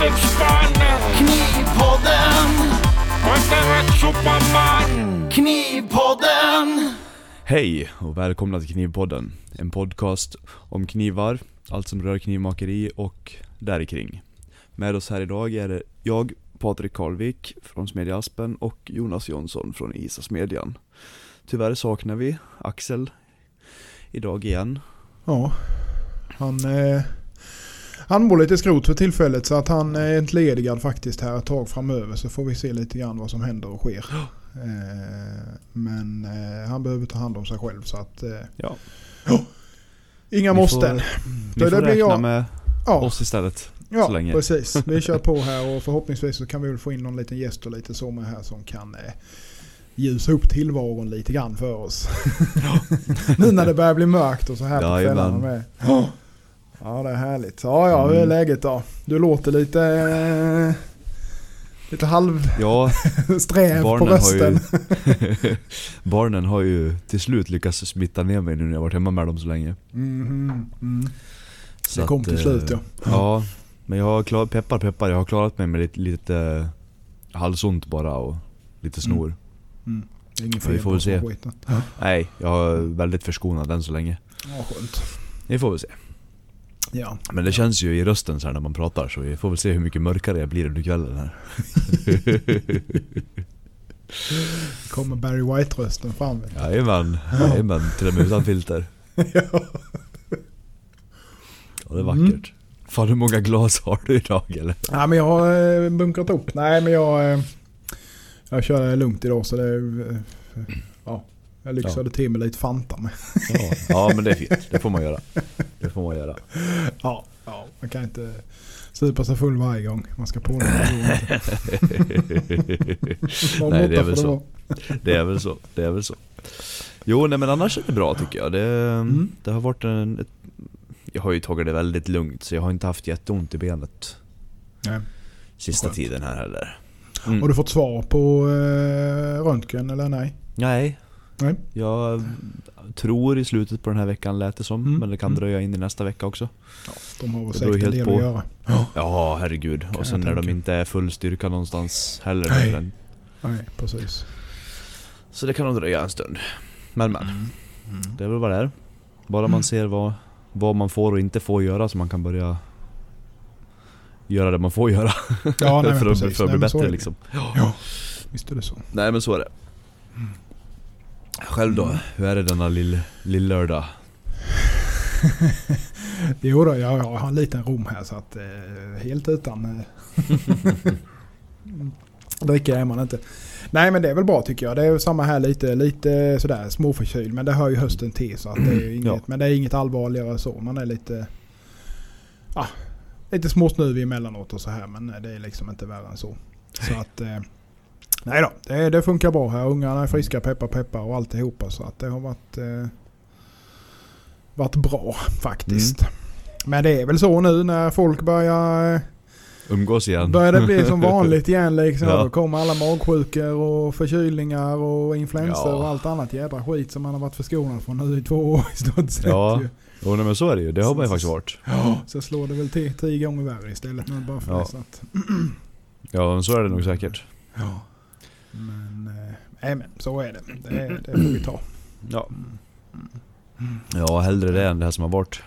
Span Knivpodden Superman Knivpodden Hej och välkomna till Knivpodden. En podcast om knivar, allt som rör knivmakeri och där kring. Med oss här idag är det jag, Patrik Karlvik från Smedja Aspen och Jonas Jonsson från Isa Smedjan. Tyvärr saknar vi Axel idag igen. Ja, han, eh, han mår lite skrot för tillfället så att han är entledigad faktiskt här ett tag framöver så får vi se lite grann vad som händer och sker. Eh, men eh, han behöver ta hand om sig själv så att eh, Ja. inga Vi får- måsten. Får det blir räkna jag. med Ja, oss istället. så ja länge. precis. Vi kör på här och förhoppningsvis så kan vi väl få in någon liten gäst och lite så med här som kan eh, ljusa upp tillvaron lite grann för oss. nu när det börjar bli mörkt och så här på Jajamän. kvällarna med. Ja det är härligt. Ja ja, hur är Mm. läget då? Du låter lite... Eh, lite halv Ja, sträv på rösten. ju, barnen har ju till slut lyckats smitta ner mig nu när jag varit hemma med dem så länge. Mhm, mm. Så Det kom att, till eh, slut ja. Ja, men jag har klarat, peppar peppar, jag har klarat mig med lite, lite halsont bara och lite snor. Mm. Det är ingen Ja, vi fel får väl se. Nej, jag är väldigt förskonad än så länge. Ja skönt. Vi får väl se. Ja. Men det känns ju i rösten så här när man pratar så vi får väl se hur mycket mörkare jag blir under kvällen här. Kommer Barry White-rösten fram. Jajamän, jajamän, till och med utan filter. ja. Ja, det är Mm. vackert. Fan hur många glas har du idag eller? ja men jag har eh, bunkrat upp. Nej men jag... eh, Jag kör lugnt idag så det... eh, Ja. Jag lyxade till med lite Fanta med. Ja. ja men det är fint, det får man göra. Det får man göra. Ja. ja. Man kan inte supa sig full varje gång. Man ska på det. Nej, det är väl så. Det är väl så, det är väl så. Jo nej men annars är det bra tycker jag. Det, Mm. det har varit en... Ett, jag har ju tagit det väldigt lugnt så jag har inte haft jätteont i benet Nej. sista Skönt. tiden här heller. Har du fått svar på eh, röntgen eller nej? Nej. Nej. Jag tror i slutet på den här veckan lät det som, Mm. men det kan Mm. dröja in i nästa vecka också. De har väl säkert en del på. att göra. Ja, herregud. Kan och sen när de inte är full styrka någonstans heller. Nej. Men- Nej, precis. Så det kan nog dröja en stund. Men men, Mm. det är väl vad det är. Bara man ser vad, vad man får och inte får göra så man kan börja göra det man får göra. Ja, nej, för, att, för att Nej, bli är bättre liksom. Ja, visst är det så. Nej men så är det. Själv då? Hur är det denna lill, lill-lördag? Jo då, jag, har en liten rom här så att eh, helt utan eh, dricka är man inte. Nej men det är väl bra tycker jag. Det är samma här lite, lite sådär småförkyld. Men det hör ju hösten till så att det är inget, Ja. men det är inget allvarligare så. Man är lite, ah, lite småsnuvig emellanåt och så här men det är liksom inte värre än så. Så att eh, Nej då, det, det funkar bra här. Ungarna är friska, peppar peppar och alltihopa. Så att det har varit, eh, varit bra faktiskt. Men det är väl så nu när folk börjar, eh, Umgås igen? börjar det bli som vanligt igen. Liksom. Ja. Då kommer alla magsjukor och förkylningar och influensor Ja. och allt annat jädra skit som man har varit förskonad från nu i två år i stort sett. Ja. Jo men så är det ju, det har man ju faktiskt varit. Så slår det väl till tio gånger värre istället nu bara för Ja. det. Så att, Ja men så är det nog säkert. ja. Men, eh, nej men så är det. Det, det får vi ta. Ja. Ja hellre det än det här som har varit.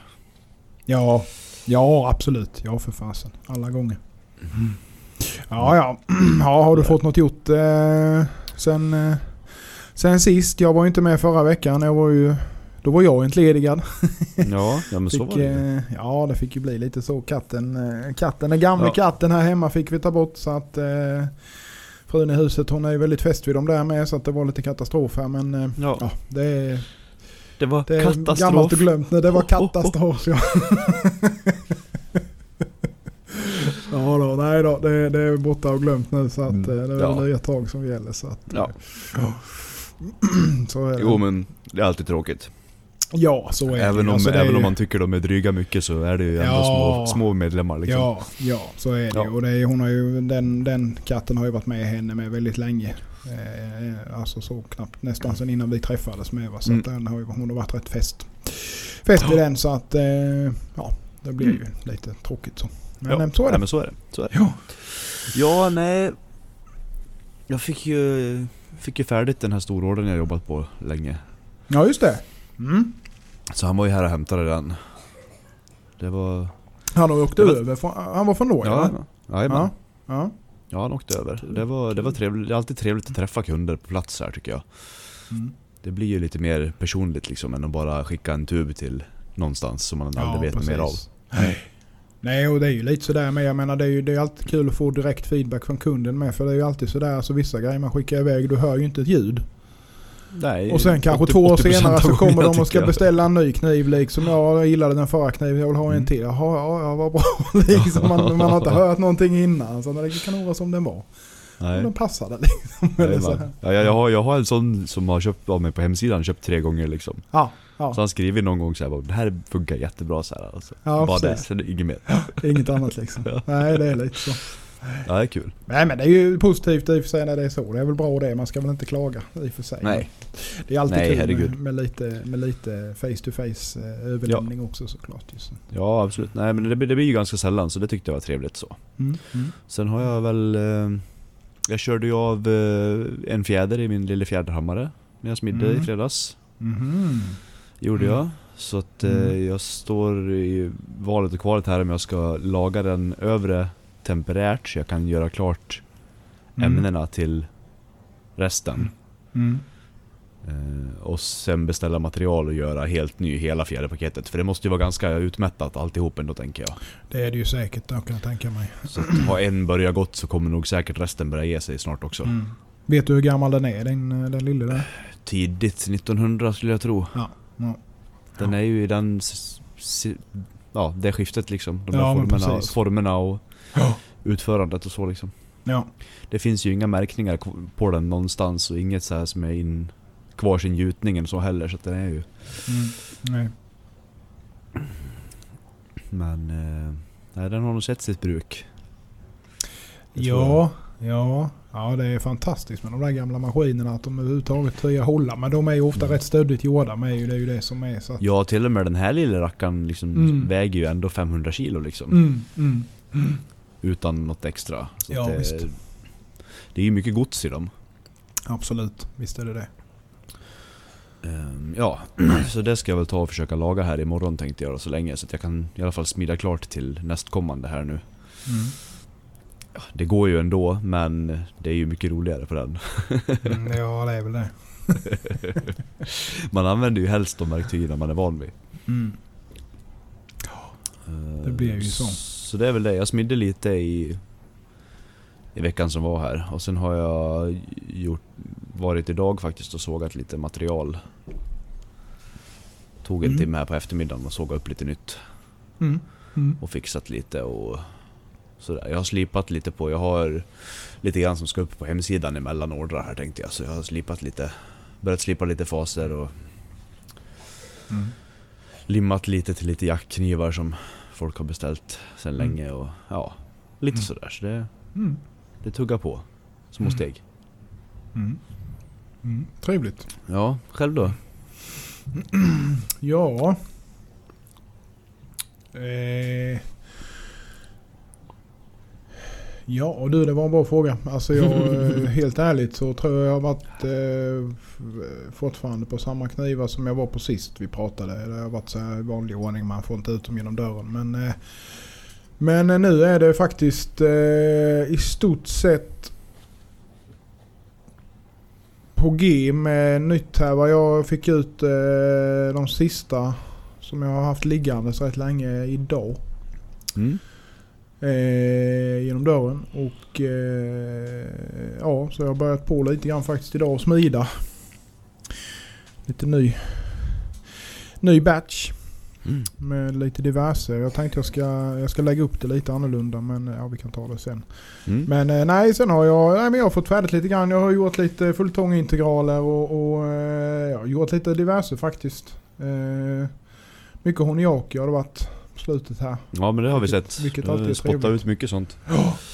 Ja, ja absolut. Ja för fasen. Alla gånger. Ja, ja. ja har du fått något gjort eh, sen, eh, sen sist? Jag var ju inte med förra veckan. Jag var ju, då var jag entledigad. Ja, ja men så Fick, var det ju. eh, ja, det fick ju bli lite så. Katten, eh, katten den gamla Ja. katten här hemma fick vi ta bort. Så att eh, frun i huset hon är ju väldigt fäst vid dem där med. Så att det var lite katastrof här. Men eh, Ja, ja, det är, det var det är katastrof. gammalt och glömt nu. Det var Oh, oh, oh. katastrof. Ja. ja då, nej då. Det, det är borta och glömt nu. Så att Mm, eh, det är ja. nya tag som gäller. Så att, Ja. eh, så är det. Jo men det är alltid tråkigt. Ja, så är det Även ju. om, Alltså, det även om ju- man tycker de är dryga mycket så är det ju ändå Ja. små, små medlemmar liksom. Ja, ja, så är det Ja. Och det är, hon har ju, den, den katten har ju varit med henne med väldigt länge. Eh, alltså så knappt nästan sen innan vi träffades med. Va? Så Mm. att den har ju, hon har varit rätt fäst, fäst i den så att eh, ja, det blir ju lite tråkigt så. Men ja. så är Nej, det. men så är det. Så är det. Ja. Ja, nej. Jag fick ju, fick ju färdigt den här storordern jag jobbat på länge. ja, just det. Mm. Så han var ju här och hämtade den. Det var... Han har åkt var- över. Han var från Norge Ja, va? Ja. Ja. Ja, han åkte över. Det var, det var trevligt. Det är alltid trevligt att träffa kunder på plats här tycker jag. Mm. Det blir ju lite mer personligt liksom än att bara skicka en tub till någonstans som man Ja, aldrig vet mer av. precis. Nej, och det är ju lite sådär med. Jag menar det är ju det är alltid kul att få direkt feedback från kunden med. För det är ju alltid sådär, alltså vissa grejer man skickar iväg, du hör ju inte ett ljud. Nej, Och sen kanske 80 två år 80% senare så kommer de och ska jag. beställa en ny kniv liksom. Ja, jag gillade den förra kniven, jag vill ha en Mm. till. Jaha, ja, ja vad bra. liksom, man, man har inte hört någonting innan. Så det kan nog vara som den var. Nej. den passade liksom. Eller så. Ja, jag, jag, har, jag har en sån som har köpt av mig på hemsidan, köpt tre gånger liksom. Ja, ja, Så han skriver någon gång såhär, det här funkar jättebra så här. Alltså. Ja, bara det, sen det inget mer. inget annat liksom. Nej, det är lite så. Ja, det är kul. Nej men det är ju positivt i och för sig när det är så. Det är väl bra det. Man ska väl inte klaga i och för sig. Nej. Det är alltid Nej, kul med, med, lite, med lite face to face överlämning också såklart. Ja, absolut. Nej men det, det blir ju ganska sällan, så det tyckte jag var trevligt så. Mm. Mm. Sen har jag väl... Eh, jag körde ju av eh, en fjäder i min lilla fjäderhammare när jag smidde Mm. i fredags. Mhm. Gjorde Mm. jag. Så att eh, Mm. jag står i valet och kvalet här om jag ska laga den övre temperärt så jag kan göra klart Mm. ämnena till resten. Mm. Eh, och sen beställa material och göra helt ny hela fjäderpaketet. För det måste ju vara ganska utmättat alltihop ändå tänker jag. Det är det ju säkert, det kan jag tänka mig. Så att har en börjat gått så kommer nog säkert resten börja ge sig snart också. Mm. Vet du hur gammal den är, den, eh, den lille där? Tidigt 1900 skulle jag tro. Ja. ja. Den är ju i den... Ja, det skiftet liksom. De Ja, formerna, precis. formerna och Ja. utförandet och så liksom. Ja. Det finns ju inga märkningar på den någonstans och inget så här som är in kvar sin gjutningen så heller. Så att den är ju... Mm. Nej. Men... Eh, nej, den har nog sett sitt bruk. Det Ja, ja, ja det är fantastiskt med de där gamla maskinerna att de överhuvudtaget töjer hålla. Men de är ju ofta Mm. rätt stöddigt gjorda med ju. Det är ju det som är så att, Ja, till och med den här lilla rackaren liksom Mm. väger ju ändå 500 kilo liksom. mm, mm, mm. Utan något extra. Så Ja, det, visst. det är ju mycket gods i dem. Absolut, visst är det det. Ehm, ja, så det ska jag väl ta och försöka laga här imorgon tänkte jag då, så länge. Så att jag kan i alla fall smida klart till nästkommande här nu. Mm. Ja, det går ju ändå, men det är ju mycket roligare på den. Mm, ja, det är väl det. Man använder ju helst de verktygen man är van vid. Mm. Ehm, Det blir ju så. Så det är väl det. Jag smidde lite i, i veckan som var här. Och sen har jag gjort, varit idag faktiskt och sågat lite material. Tog en Mm. timme här på eftermiddagen och sågade upp lite nytt. Mm. Mm. och fixat lite och sådär. Jag har slipat lite på, jag har lite grann som ska upp på hemsidan emellan ordrar här tänkte jag. Så jag har slipat lite, börjat slipa lite faser och Mm. limmat lite till lite jackknivar som folk har beställt sedan Mm. länge och ja, lite Mm. sådär. Så det, Mm. det tuggar på. Små Mm. steg. Mm. Mm. Trevligt. Ja, själv då? Ja. Eh. Ja och du det var en bra fråga. Alltså jag, eh, helt ärligt så tror jag jag har varit eh, f- fortfarande på samma knivar som jag var på sist vi pratade. Det har varit så här i vanlig ordning, man får inte ut dem genom dörren. Men, eh, men eh, nu är det faktiskt eh, i stort sett på G med nytt här. Vad jag fick ut eh, de sista som jag har haft liggande så rätt länge idag. Mm. Eh, genom dörren. Och eh, ja, så jag har börjat på lite grann faktiskt idag och smida. Lite ny, ny batch Mm. med lite diverse. Jag tänkte jag ska, jag ska lägga upp det lite annorlunda men ja, vi kan ta det sen. Mm. Men eh, nej, sen har jag, nej, men jag har fått färdigt lite grann. Jag har gjort lite fulltångintegraler och, och eh, jag har gjort lite diverse faktiskt. Eh, mycket honiaki har det varit slutet här. Ja men det har vi Vilket- sett. vilket alltid är spottat trevligt. ut mycket sånt.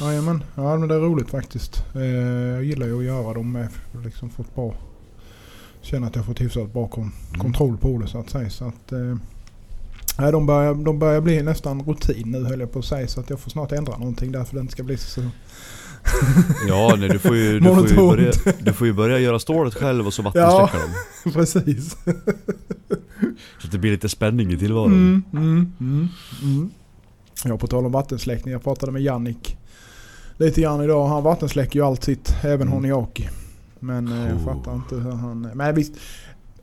Jajamän, ja men det är roligt faktiskt. Eh, jag gillar ju att göra dem med. Liksom fått bra, känner att jag fått hyfsat bra kon- Mm. kontroll på det så att säga. Så att, eh, Nej, de börjar, de börjar bli nästan rutin nu höll jag på att säga. Så att jag får snart ändra någonting där för det inte ska bli så... Ja, nej, du får ju, du får ju, börja, du får ju börja göra stålet själv och så vattensläcka dem. Precis. Så att det blir lite spänning i tillvaron. Mm, mm, mm, mm. Ja, på tal om vattensläckning. Jag pratade med Jannik lite grann idag. Han vattensläcker ju allt sitt, även Mm. Honiaki. Men eh, jag Oh. fattar inte hur han... Men visst,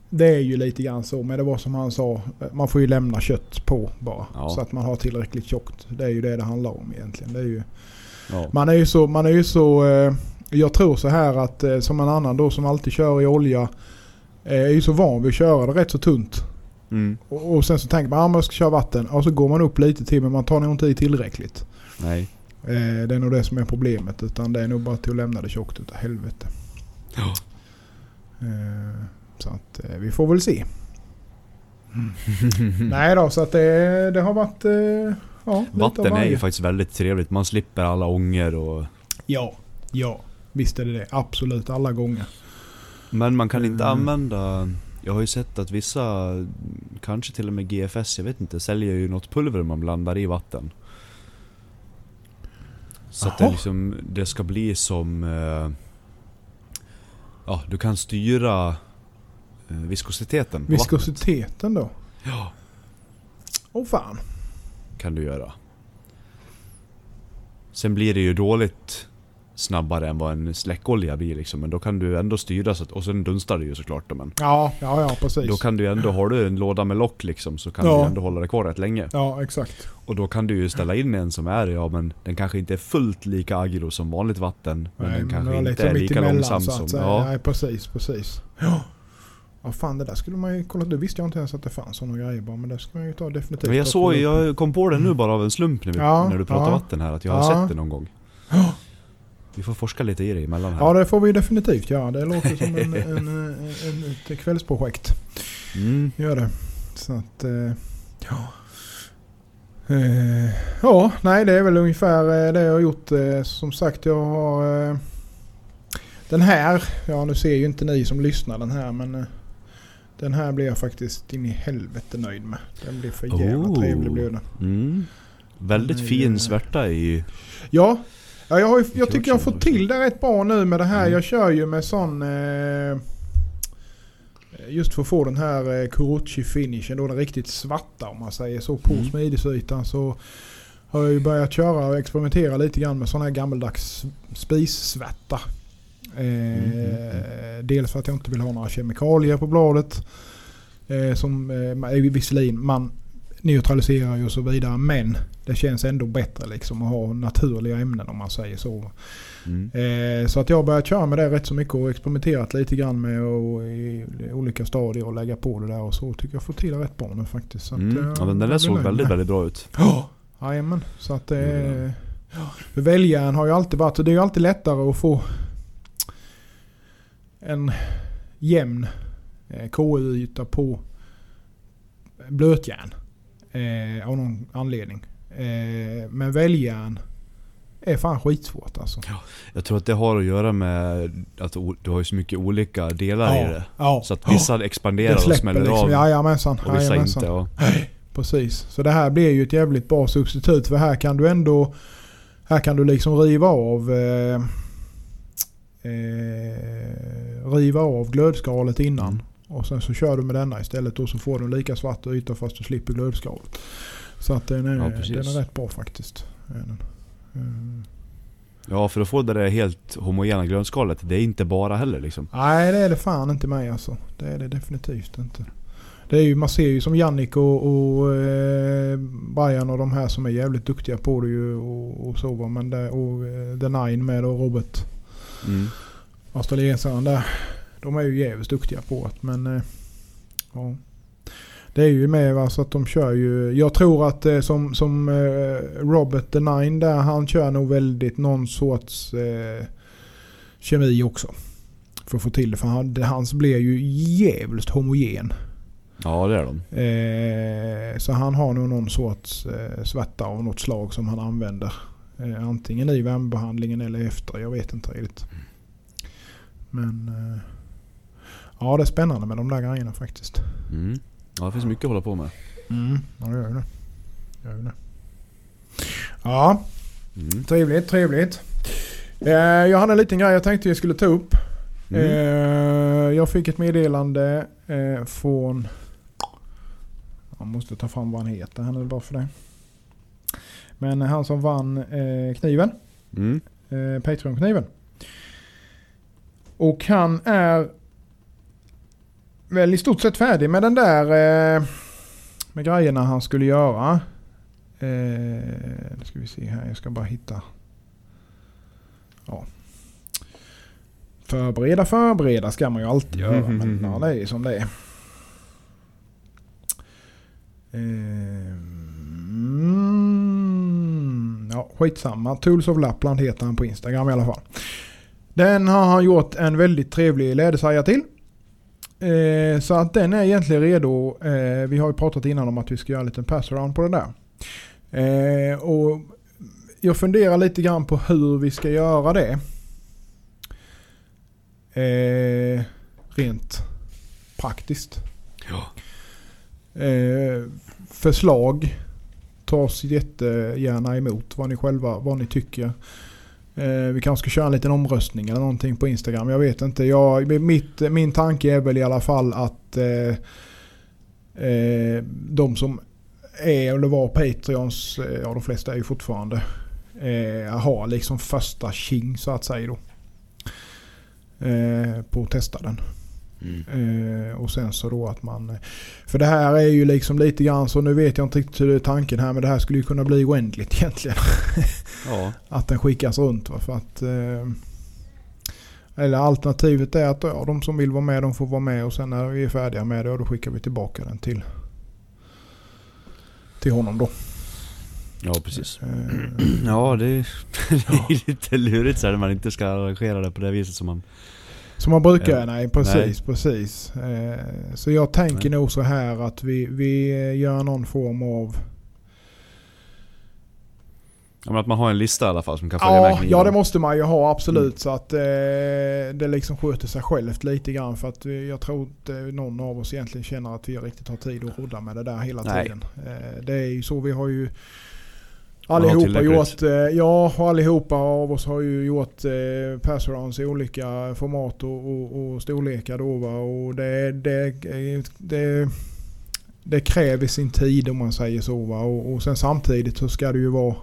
det är ju lite grann så. Men det var som han sa, man får ju lämna kött på bara. Ja. Så att man har tillräckligt tjockt. Det är ju det det handlar om egentligen. Det är ju, Ja. man är ju så... Man är ju så eh, jag tror så här att eh, som en annan då som alltid kör i olja. är ju så van vid att köra det rätt så tunt. Mm. Och, och sen så tänker man att man ska köra vatten. Och så går man upp lite till men man tar nog inte i tillräckligt. Nej. Eh, det är nog det som är problemet. Utan det är nog bara till att lämna det tjockt utav helvete. Ja. Eh, så att eh, vi får väl se. Nej då, så att det, det har varit... Eh, ja, Vatten är ju faktiskt väldigt trevligt. Man slipper alla ångor och... Ja, ja. Visst är det det. Absolut alla gånger. Men man kan inte Mm. använda... Jag har ju sett att vissa, kanske till och med GFS, jag vet inte, säljer ju något pulver man blandar i vatten. Så att det liksom, det ska bli som... Eh, ja, du kan styra eh, viskositeten på vattnet. Viskositeten då? Ja, Åh fan. kan du göra. Sen blir det ju dåligt snabbare än vad en släckolja blir liksom, men då kan du ändå styra så att, och sen dunstar det ju såklart då, men Ja, ja, ja precis. Då kan du ändå, har du en låda med lock liksom så kan Ja. du ändå hålla det kvar rätt länge. Ja, exakt. Och då kan du ju ställa in en som är, ja men den kanske inte är fullt lika aggro som vanligt vatten. Men den kanske var inte är lika emellan, långsam så att som... Ja. Nej, precis, precis. Ja. Ja fan det där skulle man ju kolla. Det visste jag inte ens att det fanns sådana grejer bara. Men det ska man ju ta definitivt. Men jag såg, jag kom på det nu bara av en slump när, vi, Ja, när du pratade ja. vatten här, att jag har Ja. sett det någon gång. Ja. Vi får forska lite i det emellan här. Ja det får vi definitivt göra. Det låter som en, en, en, ett kvällsprojekt. Mm. Gör det. Så att... Eh, ja. Eh, ja, nej det är väl ungefär eh, det jag har gjort. Som sagt jag har... Den här, ja nu ser ju inte ni som lyssnar den här men... Den här blir jag faktiskt in i helvete nöjd med. Den blir för jävla Oh. trevlig blev den. Mm. Väldigt fin svärta i... Ja, ja jag, har, jag tycker jag har fått till det rätt bra nu med det här. Mm. Jag kör ju med sån... Eh, just för att få den här eh, Kuruchi finishen då den riktigt svarta om man säger så på Mm. smidisytan så har jag ju börjat köra och experimentera lite grann med sån här gammeldags spissvärta. Eh, Mm, Dels för att jag inte vill ha några kemikalier på bladet. Eh, som eh, visserligen man neutraliserar ju och så vidare men det känns ändå bättre liksom att ha naturliga ämnen om man säger så. Mm. Eh, så att jag har börjat köra med det rätt så mycket och experimenterat lite grann med och i olika stadier och lägga på det där och så tycker jag får till det rätt bra nu faktiskt. Så att, Mm. eh, Ja, men den där såg väldigt, med. väldigt bra ut. Ja, jajamän. Så att det Mm. väljaren har ju alltid varit... Det är ju alltid lättare att få en jämn eh, KU-yta på blötjärn. Eh, av någon anledning. Eh, men väljaren är fan skitsvårt alltså. Jag tror att det har att göra med att du har så mycket olika delar i det. ja. Så att vissa expanderar det och smäller liksom. av Jajamensan. och vissa jajamensan. inte. Ja. Precis. Så det här blir ju ett jävligt bra substitut för här kan du ändå här kan du liksom riva av eh, eh, riva av glödskalet innan. Och sen så kör du med denna istället och så får du lika svart yta fast du slipper glödskalet. Så att den är, Ja, den är rätt bra faktiskt. Är den. Eh, ja, för att få det där helt homogena grönskalet, det är inte bara heller liksom. Nej det är det fan inte mig alltså. Det är det definitivt inte. Det är ju, man ser ju som Jannik och, och eh, Brian och de här som är jävligt duktiga på det ju och, och så va. Men det, och eh, The Nine med och Robert Mm. australiensaren där. De är ju jävligt duktiga på det. Men eh, ja. Det är ju med va, så att de kör ju. Jag tror att eh, som, som eh, Robert The Nine där han kör nog väldigt någon sorts eh, kemi också. För att få till det. För han, det, hans blir ju jävligt homogen. Ja, det är de. Eh, så han har nog någon sorts eh, svärta av något slag som han använder. Eh, antingen i värmebehandlingen eller efter. Jag vet inte riktigt. Men eh, ja, det är spännande med de där grejerna faktiskt. Mm. Ja, det finns mycket att hålla på med. Mm, ja det gör ju det. Gör ju det. Ja, Mm. trevligt, trevligt. Eh, jag hade en liten grej jag tänkte jag skulle ta upp. Mm. Eh, jag fick ett meddelande eh, från... Jag måste ta fram vad han heter här nu bara för det. Men han som vann eh, kniven. Mm. Eh, Patreon-kniven. Och han är väl i stort sett färdig med den där eh, med grejerna han skulle göra. Eh, nu ska vi se här, jag ska bara hitta. Ja. Förbereda, förbereda ska man ju alltid göra. Men ja, det är som det är. Mm, ja, skitsamma. Tools of Lapland heter han på Instagram i alla fall. Den har han gjort en väldigt trevlig lädersaja till. Eh, så att den är egentligen redo. Eh, vi har ju pratat innan om att vi ska göra en liten pass-around på den där. Eh, och jag funderar lite grann på hur vi ska göra det. Eh, rent praktiskt. Ja. Eh, förslag tas jättegärna emot. Vad ni själva vad ni tycker. Eh, vi kanske ska köra en liten omröstning eller någonting på Instagram. Jag vet inte. Jag, mitt, min tanke är väl i alla fall att eh, eh, de som är eller var Patreons, eh, ja de flesta är ju fortfarande, eh, har liksom första king så att säga då. Eh, på att testa den. Mm. Eh, och sen så då att man... För det här är ju liksom lite grann så, nu vet jag inte riktigt hur det är tanken här men det här skulle ju kunna bli oändligt egentligen. Ja. att den skickas runt. Va? För att, eh, eller alternativet är att ja, de som vill vara med de får vara med och sen när vi är färdiga med det då skickar vi tillbaka den till, till honom då. ja, precis. Eh, Ja, det, det är lite lurigt så här när man inte ska arrangera det på det viset som man... Som man brukar göra, nej precis, precis. Eh, så jag tänker Nej. nog så här att vi, vi gör någon form av Ja, men att man har en lista i alla fall som kan följa med Ja, kniven. ja det måste man ju ha absolut. Mm. Så att eh, det liksom sköter sig självt lite grann. För att jag tror inte någon av oss egentligen känner att vi riktigt har tid att rodda med det där hela Nej. tiden. Eh, det är ju så vi har ju allihopa gjort, eh, ja allihopa av oss har ju gjort eh, passarounds i olika format och, och, och storlekar då va. Och det, det, det, det kräver sin tid om man säger så va. Och, och sen samtidigt så ska det ju vara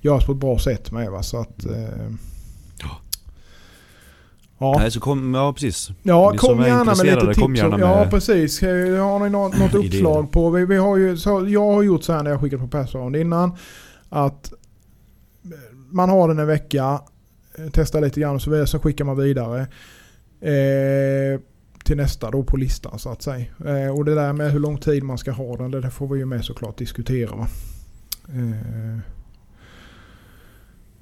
göras på ett bra sätt med va. Så att... Eh, Ja. Ja, Nej, så kom, ja precis. ja ni kom gärna med lite tips. om- Ja med- precis. Eh, Har ni något, något uppslag på? Vi, vi har ju, så jag har gjort så här när jag skickat på Passround innan. Att man har den en vecka, eh, testar lite grann och så vidare, så skickar man vidare. Eh, till nästa då på listan så att säga. Eh, och det där med hur lång tid man ska ha den, det får vi ju med såklart diskutera. Eh,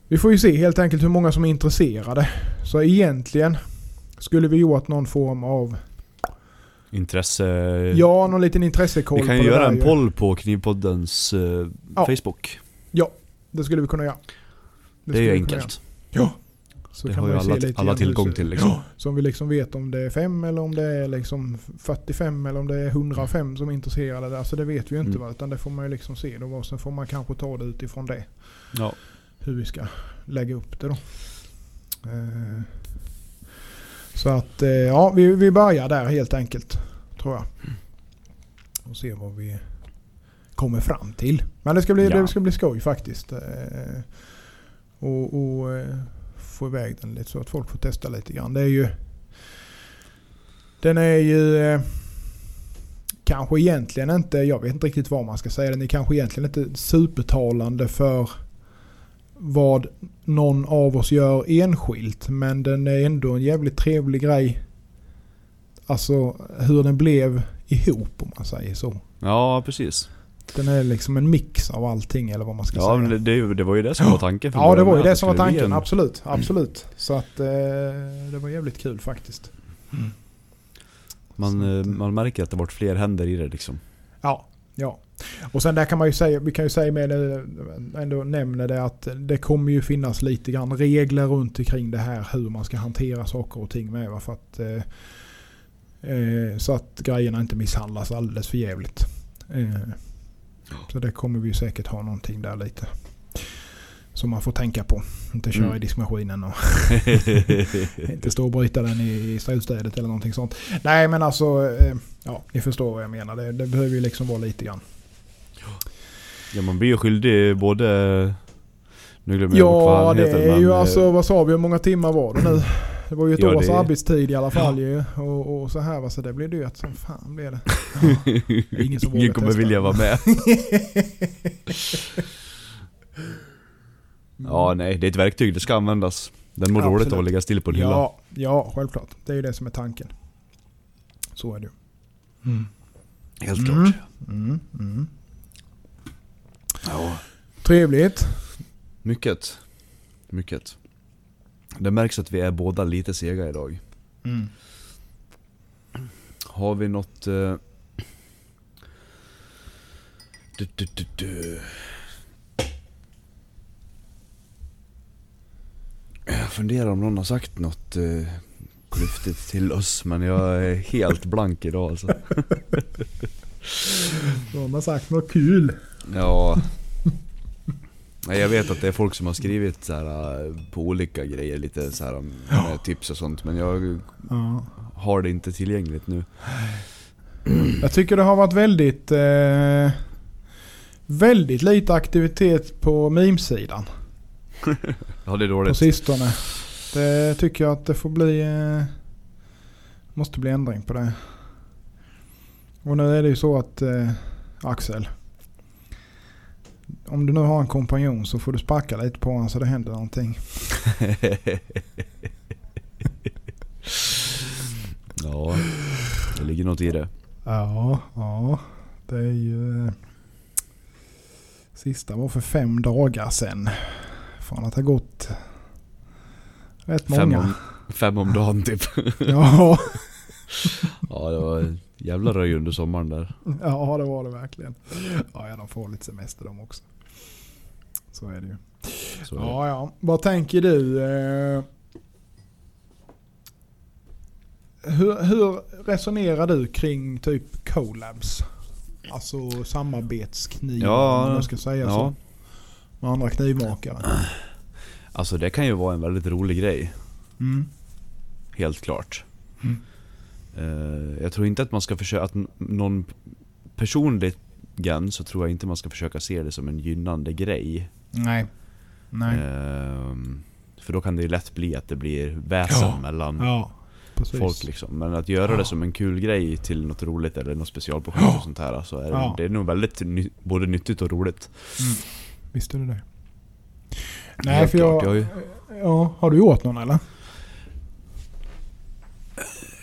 vi får ju se helt enkelt hur många som är intresserade. Så egentligen skulle vi gjort någon form av, Intresse... ja någon liten intressekoll Vi kan ju göra en ju. poll på Knivpoddens eh, Ja. Facebook. Det skulle vi kunna göra. Det, är skulle ju enkelt. Ja. Så Det kan har ju alla, lite alla tillgång det ser- till liksom. Ja, så om vi liksom vet om det är fem eller om det är liksom 45 eller om det är 105 som är intresserade. där. Alltså det vet vi ju inte Mm. va. Utan det får man ju liksom se då. Och sen får man kanske ta det utifrån det. Ja. Hur vi ska lägga upp det då. Eh, Så att eh, ja, vi, vi börjar där helt enkelt. Tror jag. Och se vad vi kommer fram till. Men det ska bli, Ja. det ska bli skoj faktiskt. Eh, Och, och eh, få iväg den lite så att folk får testa lite grann. Det är ju... Den är ju... eh, Kanske egentligen inte, jag vet inte riktigt vad man ska säga. Den är kanske egentligen inte supertalande för vad någon av oss gör enskilt. Men den är ändå en jävligt trevlig grej. Alltså hur den blev ihop om man säger så. ja, precis. Den är liksom en mix av allting eller vad man ska Ja, säga. men det, det, var ju det som var tanken från Ja det var ju det att som var tanken. en- Absolut. Absolut. Så att eh, det var jävligt kul faktiskt. Man, eh, man märker att det varit fler händer i det liksom. Ja, ja. Och sen där kan man ju säga, vi kan ju säga med det, ändå nämna det att det kommer ju finnas lite grann regler runt omkring det här hur man ska hantera saker och ting med. För att, eh, eh, så att grejerna inte misshandlas alldeles för jävligt. Eh, så det kommer vi säkert ha någonting där lite. Som man får tänka på. Inte köra Mm. i diskmaskinen och inte stå och bryta den i, strulstädet eller någonting sånt. Nej men alltså, eh, ja ni förstår vad jag menar. Det, det behöver ju liksom vara lite grann. Ja man blir ju skyldig både... Nu glömmer jag bort vad Ja han det heter är men, ju eh, alltså, vad sa vi, hur många timmar var det nu? Det var ju ett Ja, års det- arbetstid i alla fall ju. Och, och så här va, så det blir dyrt som fan blir det. Ja, ingen som Ingen kommer testa. vilja vara med. Ja nej, det är ett verktyg, det ska användas. Den mår Ja, dåligt av att ligga still på en hylla. Ja, ja, självklart. Det är ju det som är tanken. Så är det ju. Helt Mm. klart. Mm, mm. Ja. Trevligt. Mycket. Mycket. Det märks att vi är båda lite sega idag. Mm. Har vi något... eh, Du, du, du, du. Jag funderar om någon har sagt något uh, klyftigt till oss men jag är helt blank idag alltså. Någon har sagt något kul. Ja. Nej, jag vet att det är folk som har skrivit så här, eh, på olika grejer, lite så här, med tips och sånt men jag Ja. har det inte tillgängligt nu. Jag tycker det har varit väldigt... Eh, väldigt lite aktivitet på memesidan Ja det är på dåligt. sistone. Det tycker jag att det får bli... Eh, måste bli ändring på det. Och nu är det ju så att eh, Axel. Om du nu har en kompanjon så får du sparka lite på honom så det händer någonting. ja, det ligger något i det. Ja, ja. Det är ju... eh, Sista var för fem dagar sedan. Från att ha gått rätt Fem många. om, fem om dagen typ. Ja, Ja det var jävla röj under sommaren där. ja, det var det verkligen. Ja, de får lite semester de också. Så är det ju. Så det. Ja, ja. Vad tänker du? eh, Hur, hur resonerar du kring typ collabs? Alltså samarbetskniv Ja, om man ska säga ja. så. Med andra knivmakare. Alltså det kan ju vara en väldigt rolig grej. Mm. Helt klart. Mm. Eh, jag tror inte att man ska försöka, att någon personligen så tror jag inte man ska försöka se det som en gynnande grej. Nej. Nej. Ehm, för då kan det ju lätt bli att det blir väsen Ja. mellan Ja, folk liksom. Men att göra Ja. det som en kul grej till något roligt eller något specialprojekt Ja. och sånt här. Så är det, det är nog väldigt ny, både nyttigt och roligt. Visst är det det. Nej, för jag... Jag Ja, har du gjort någon eller?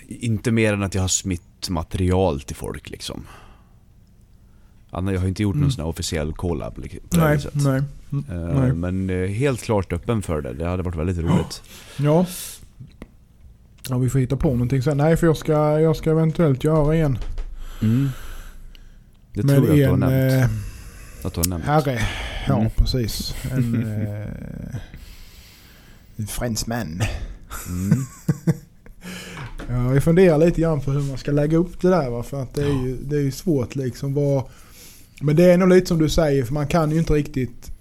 Inte mer än att jag har smitt material till folk liksom. Anna, jag har inte gjort Mm. någon sån här officiell collab li- på det Nej, viset. nej. Mm, Eh, nej. Men eh, helt klart öppen för det. Det hade varit väldigt roligt. Ja. Ja, vi får hitta på någonting sen. Nej, för jag ska, jag ska eventuellt göra en. Mm. Det med tror jag att du har en nämnt. eh, Att du har nämnt. herre. Ja, Mm. precis. En, eh, en fransman. Mm. Ja, jag funderar lite grann på hur man ska lägga upp det där. Va? För att det är ju, det är ju svårt liksom. Vad, men det är nog lite som du säger. För man kan ju inte riktigt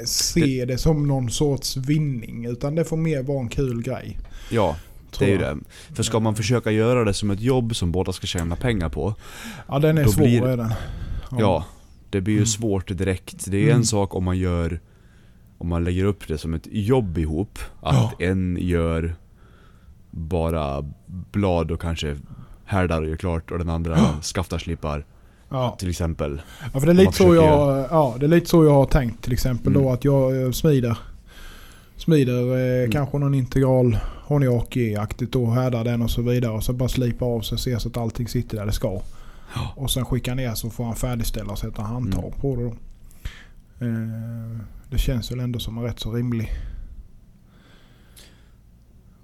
eh, se det som någon sorts vinning. Utan det får mer vara en kul grej. Ja, det är ju det. För ska man försöka göra det som ett jobb som båda ska tjäna pengar på. Ja, den är svår blir- är den. Ja, det blir ju Mm. svårt direkt. Det är Mm. en sak om man gör om man lägger upp det som ett jobb ihop. Att en gör bara blad och kanske härdar och gör klart och den andra skaftar slipar Ja. till exempel. Ja, för det är lite så jag, ja, det är lite så jag har tänkt till exempel Mm. då att jag eh, smider Smider eh, Mm. kanske någon integral Honiaki-aktigt då, härdar den och så vidare och så bara slipar av så ser så att allting sitter där det ska. Ja. Och sen skickar ner så får han färdigställa och sätta handtag Mm. på det då. Eh, det känns väl ändå som en rätt så rimlig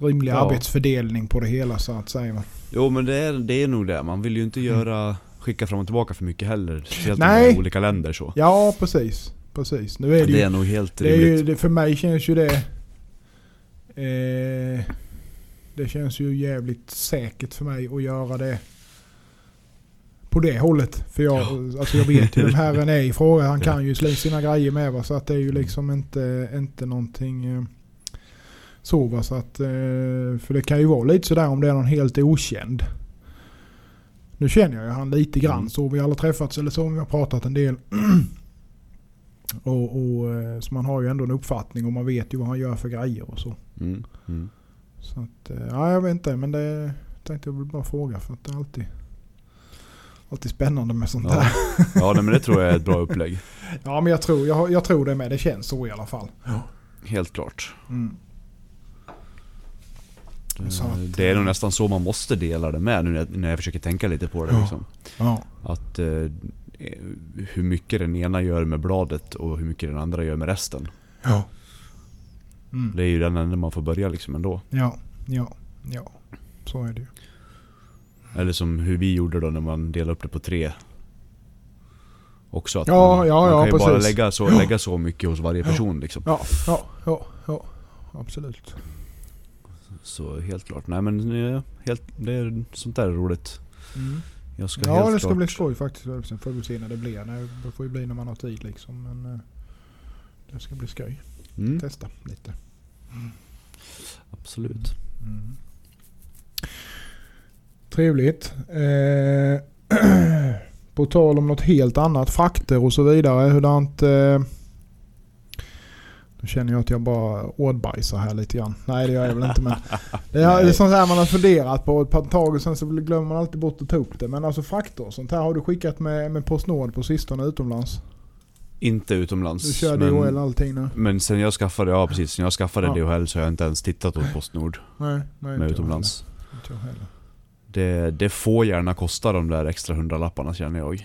Rimlig Ja. arbetsfördelning på det hela så att säga. Jo men det är, det är nog det. Man vill ju inte göra skicka fram och tillbaka för mycket heller. Speciellt Nej. olika länder så. Ja precis. Precis. Nu är det, Det ju är nog helt Det är ju, rimligt. det, för mig känns ju det... Eh, det känns ju jävligt säkert för mig att göra det på det hållet. För jag, alltså jag vet ju vem herren är i fråga. Han kan ju slå sina grejer med va? Så att det är ju liksom inte, inte någonting eh, så att, eh, för det kan ju vara lite sådär om det är någon helt okänd. Nu känner jag ju han lite grann Mm. så. Vi har aldrig träffats eller så. Vi har pratat en del. och, och, eh, så man har ju ändå en uppfattning och man vet ju vad han gör för grejer och så. Mm. Mm. Så att, eh, ja jag vet inte men det tänkte jag bara fråga för att det är alltid, alltid spännande med sånt Ja. där. ja men det tror jag är ett bra upplägg. Ja men jag tror, jag, jag tror det med. Det känns så i alla fall. Helt klart. Mm. Eh, att- Det är nog nästan så man måste dela det med nu när jag, försöker tänka lite på det. Ja. Liksom. Ja. Att eh, hur mycket den ena gör med bladet och hur mycket den andra gör med resten. Ja. Mm. Det är ju den enda man får börja liksom ändå. Ja. Ja. Ja. Så är det ju. Eller som hur vi gjorde då när man delade upp det på tre. Också att Ja, man, ja, man kan ju bara precis. lägga så, lägga så mycket hos varje person liksom. Ja. Ja. Ja. Absolut. Så helt klart. Nej men helt, det är, sånt där är roligt. Mm. Jag ska Ja helt det ska klart, bli skoj faktiskt. Sen får vi se när det blir. Nej, Det får ju bli när man har tid liksom. Men eh, det ska bli skoj. Mm, Testa lite. absolut. Mm. Trevligt. Eh, på tal om något helt annat, frakter och så vidare. Hurdant... Eh, nu känner jag att jag bara ordbajsar här lite grann. Nej det gör jag väl inte men... Det är, sånt här man har funderat på ett par tag och sen så glömmer man alltid bort att ta upp det. Men alltså frakter och sånt här har du skickat med, med Postnord på sistone utomlands? Inte utomlands. Du kör men, DHL allting nu? men sen jag skaffade, ja precis, sen jag skaffade Ja. DHL så har jag inte ens tittat åt Postnord Nej, nej med utomlands. heller. Inte jag heller. Det, det får gärna kosta de där extra hundralapparna känner jag.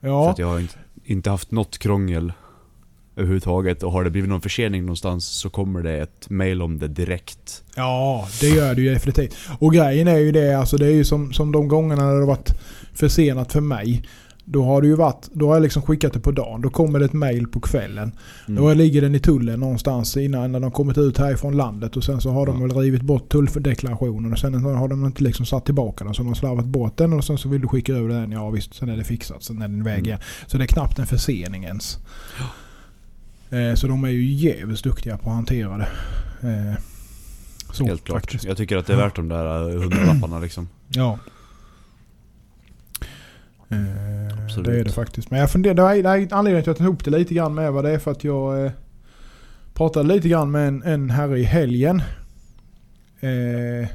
För Ja, att jag har inte, inte haft något krångel överhuvudtaget. Och har det blivit någon försening någonstans så kommer det ett mail om det direkt. Ja, det gör det ju definitivt. Och grejen är ju det, alltså det är ju som, som de gångerna när det har varit försenat för mig. Då har det ju varit, då har jag liksom skickat det på dagen. Då kommer det ett mail på kvällen. Mm. Då ligger den i tullen någonstans innan när de kommit ut härifrån landet. Och sen så har de Ja. väl rivit bort tulldeklarationen. Och sen har de inte liksom satt tillbaka den. Så de har slarvat bort den och sen så vill du skicka över den. Ja visst, sen är det fixat. Sen är den iväg Mm. igen. Så det är knappt en försening ens. Eh, så de är ju jävligt duktiga på att hantera det. Eh, så, Helt klart. faktiskt. Jag tycker att det är värt de där eh, hundralapparna liksom. Ja. Eh, Absolut. det är det faktiskt. Men jag funderar, det är, anledningen till att jag tog upp det lite grann med vad det är för att jag eh, pratade lite grann med en, en herre i helgen. Eh,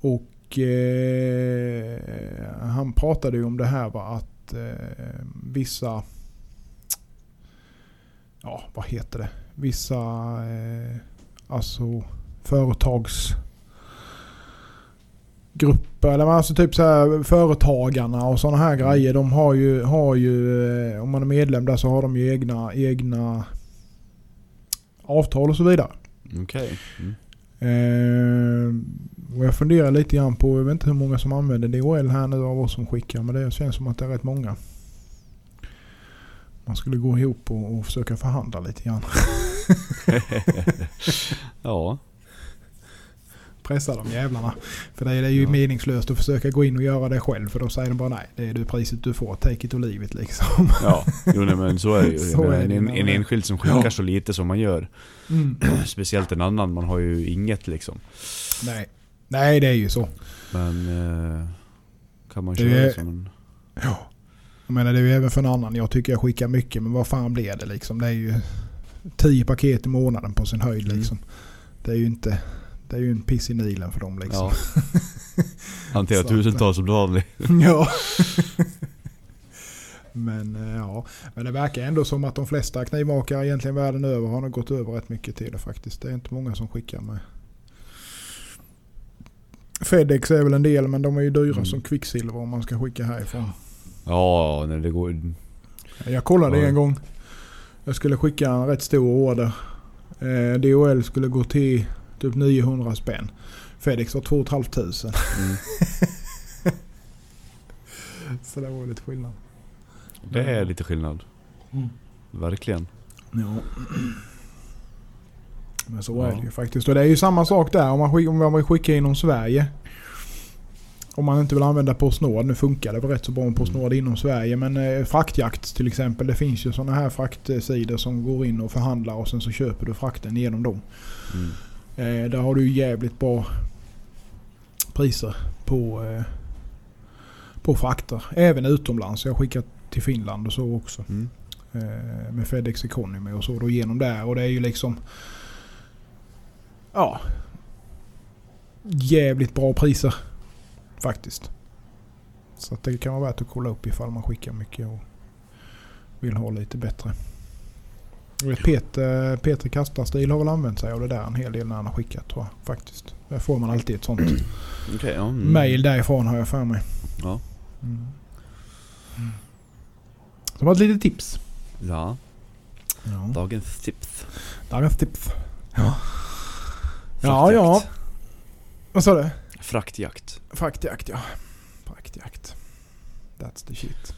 och eh, han pratade ju om det här va, att eh, vissa, ja vad heter det, vissa eh, alltså företags grupper, eller alltså typ så här företagarna och sådana här grejer. De har ju, har ju, eh, om man är medlem där så har de ju egna, egna avtal och så vidare. Okej. Mm. Eh, och jag funderar lite grann på, jag vet inte hur många som använder DHL här nu av oss som skickar, men det känns som att det är rätt många. Man skulle gå ihop och, och försöka förhandla lite grann. ja. Pressa de jävlarna. För det är, det ju Ja. meningslöst att försöka gå in och göra det själv. För då säger de bara nej, det är det priset du får. Take it or leave it liksom. Ja, jo nej, men så är det ju. Så menar, är det en, en enskild som skickar så lite som man gör. Mm. Speciellt en annan, man har ju inget liksom. Nej. nej, det är ju så. Men eh, kan man Det köra är- som en... Ja. Jag menar det är ju även för en annan. Jag tycker jag skickar mycket men vad fan blir det liksom? Det är ju 10 paket i månaden på sin höjd Mm. liksom. Det är ju inte... Det är ju en piss i nilen för dem liksom. Ja. Hantera tusentals om dagen. Ja. Men eh, ja, men det verkar ändå som att de flesta knivmakare egentligen världen över har nog gått över rätt mycket till det faktiskt. Det är inte många som skickar med. Fedex är väl en del men de är ju dyra Mm. som kvicksilver om man ska skicka härifrån. Ja, när det går... Jag kollade Ja. en gång. Jag skulle skicka en rätt stor order. Eh, DHL skulle gå till typ 900 spänn. Fedex var 2 500. Mm. Så det var lite skillnad. Det är lite skillnad. Mm. Verkligen. Ja. Men så Ja. är det ju faktiskt. Och det är ju samma sak där om man, skick, om man vill skicka inom Sverige. Om man inte vill använda Postnord. Nu funkar det väl rätt så bra med Postnord inom Sverige. Men eh, fraktjakt till exempel. Det finns ju sådana här fraktsidor som går in och förhandlar och sen så köper du frakten genom dem. Mm. Eh, där har du jävligt bra priser på, eh, på frakter. Även utomlands. Jag har skickat till Finland och så också. Mm. Eh, med FedEx Economy och så då genom där. Och det är ju liksom... Ja. Jävligt bra priser. Faktiskt. Så det kan vara värt att kolla upp ifall man skickar mycket och vill ha lite bättre. Peter, Peter Kastarstil har väl använt sig av det där en hel del när han har skickat tror jag. Faktiskt. Där får man alltid ett sånt Okej, ja. Mm. mail därifrån har jag för mig. Ja. Mm. Så det var ett litet tips. Ja, Ja. dagens tips. Dagens tips. Ja. Ja, ja. Vad sa du? Fraktjakt. Fraktjakt ja. Fraktjakt. That's the shit.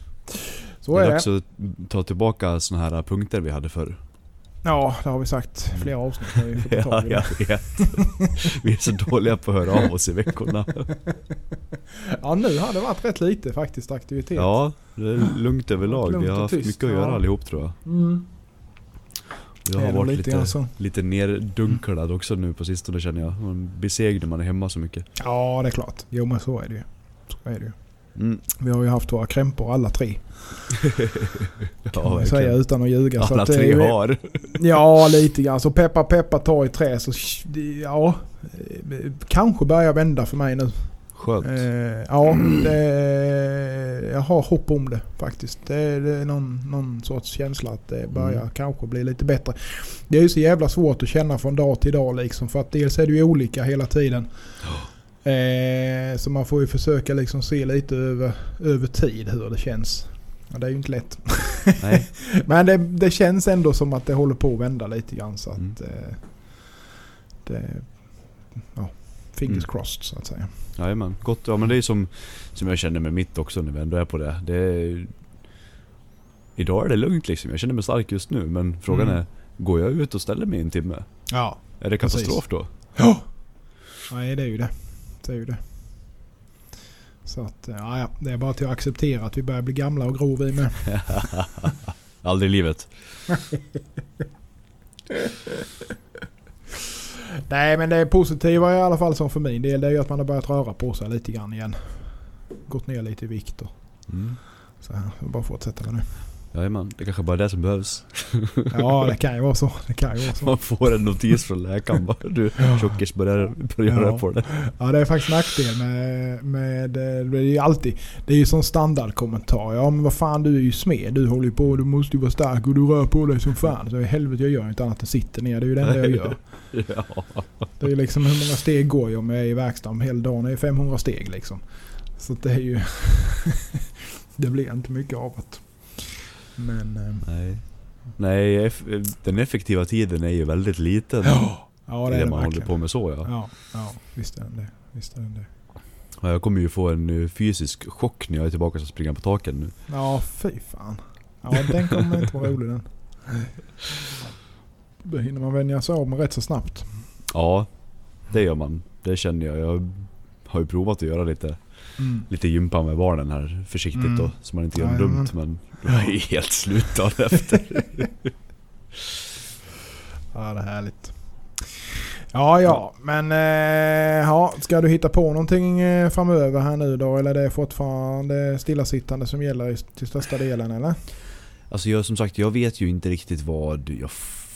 Så det är är det. dags att ta tillbaka såna här punkter vi hade förr. Ja, det har vi sagt flera avsnitt. Har vi fått Ja, tag i jag det. vet. Vi är så dåliga på att höra av oss i veckorna. ja, nu har det varit rätt lite faktiskt aktivitet. Ja, det är lugnt överlag. Lugnt Vi har haft mycket att göra ja. allihop tror jag. Mm. Jag har varit lite lite, grann så. lite neddunklad också nu på sistone känner jag. Man blir seg när man är hemma så mycket. Ja, det är klart. Jo, men så är det ju. Så är det ju. Mm. Vi har ju haft våra krämpor alla tre. Kan Ja, man säga utan att ljuga. Så Alla är tre ju- har. Ja, lite grann. Så peppa peppa ta i trä så ja. eh, Kanske börjar vända för mig nu. Skönt. Eh, ja, det, jag har hopp om det faktiskt. Det, det är någon, någon sorts känsla att det börjar Mm. kanske bli lite bättre. Det är ju så jävla svårt att känna från dag till dag liksom. För att dels är det ju olika hela tiden. Eh, så man får ju försöka liksom se lite över, över tid hur det känns. Ja, det är ju inte lätt. Men det, det känns ändå som att det håller på att vända lite grann. Så att Mm. eh, det... Ja, fingers Mm. crossed så att säga. Jajamän, gott. Ja men det är som, som jag känner med mitt också när vi ändå är på det. det är, idag är det lugnt liksom. Jag känner mig stark just nu. Men frågan Mm. är, går jag ut och ställer mig en timme? Ja. Är det Precis. katastrof då? Ja. Nej, det är ju det. Det är ju det. Så att, ja, ja, det är bara till att acceptera att vi börjar bli gamla och grå vi med. Aldrig i livet. Nej, men det positiva i alla fall som för min del, det är ju att man har börjat röra på sig lite grann igen. Gått ner lite i vikt och Mm. så här. Jag bara fortsätta med det. Jajamän, det kanske bara är det som behövs. Ja, det kan ju vara så. Det kan ju vara så. Man får en notis från läkaren bara du tjockis börjar, börjar Ja. röra på det. Ja, det är faktiskt nackdel med... med eh, det är ju alltid... Det är ju sån standardkommentar. Ja, men vad fan du är ju smed. Du håller ju på. Du måste ju vara stark och du rör på dig som fan. Så i helvete jag gör inte annat än sitter ner. Det är ju det enda jag gör. Ja. Det är ju liksom hur många steg går jag med i verkstaden hela dagen? Det är 500 steg liksom. Så det är ju... det blir inte mycket av det. Men... eh, Nej. Nej, den effektiva tiden är ju väldigt liten. Ja, ja det är är det man håller på med så ja. Ja, ja, visst är den det. Visst är den det. Ja, Jag kommer ju få en eh, fysisk chock när jag är tillbaka och springer på taken nu. Ja, fy fan. Ja, den kommer inte vara rolig den. Då hinner man vänja sig av med rätt så snabbt. Ja, det gör man. Det känner jag. Jag har ju provat att göra lite, Mm. lite gympa med barnen här försiktigt Mm. då. Så man inte gör Jajamän. dumt. Men jag är helt slut efter. Ja, det är härligt. Ja, ja, men eh, ja, ska du hitta på någonting eh, framöver här nu då? Eller är det fortfarande stillasittande som gäller till största delen eller? Alltså jag, som sagt, jag vet ju inte riktigt vad jag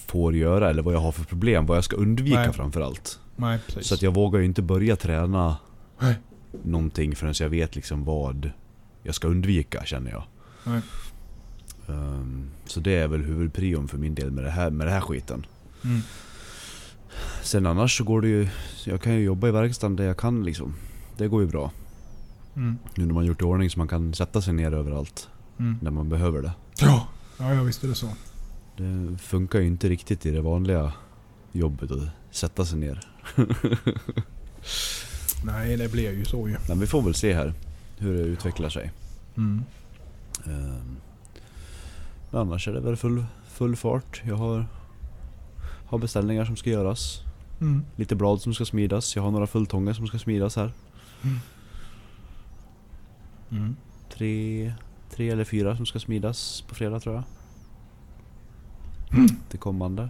får göra eller vad jag har för problem. Vad jag ska undvika Nej. framförallt. Nej, precis. Så att jag vågar ju inte börja träna Nej. någonting förrän jag vet liksom vad jag ska undvika känner jag. Nej. Ehm, så det är väl huvudprion för min del med det här, med det här skiten. Mm. Sen annars så går det ju... Jag kan ju jobba i verkstaden där jag kan liksom. Det går ju bra. Mm. Nu när man gjort i ordning så man kan sätta sig ner överallt Mm. när man behöver det. Ja. ja, ja visst är det så. Det funkar ju inte riktigt i det vanliga jobbet att sätta sig ner. Nej, det blir ju så ju. Men vi får väl se här hur det utvecklar sig. Mm. Ehm, Men annars är det väl full, full fart. Jag har, har beställningar som ska göras. Mm. Lite blad som ska smidas. Jag har några fulltångar som ska smidas här. Mm. Mm. Tre, tre eller fyra som ska smidas på fredag tror jag. Till kommande.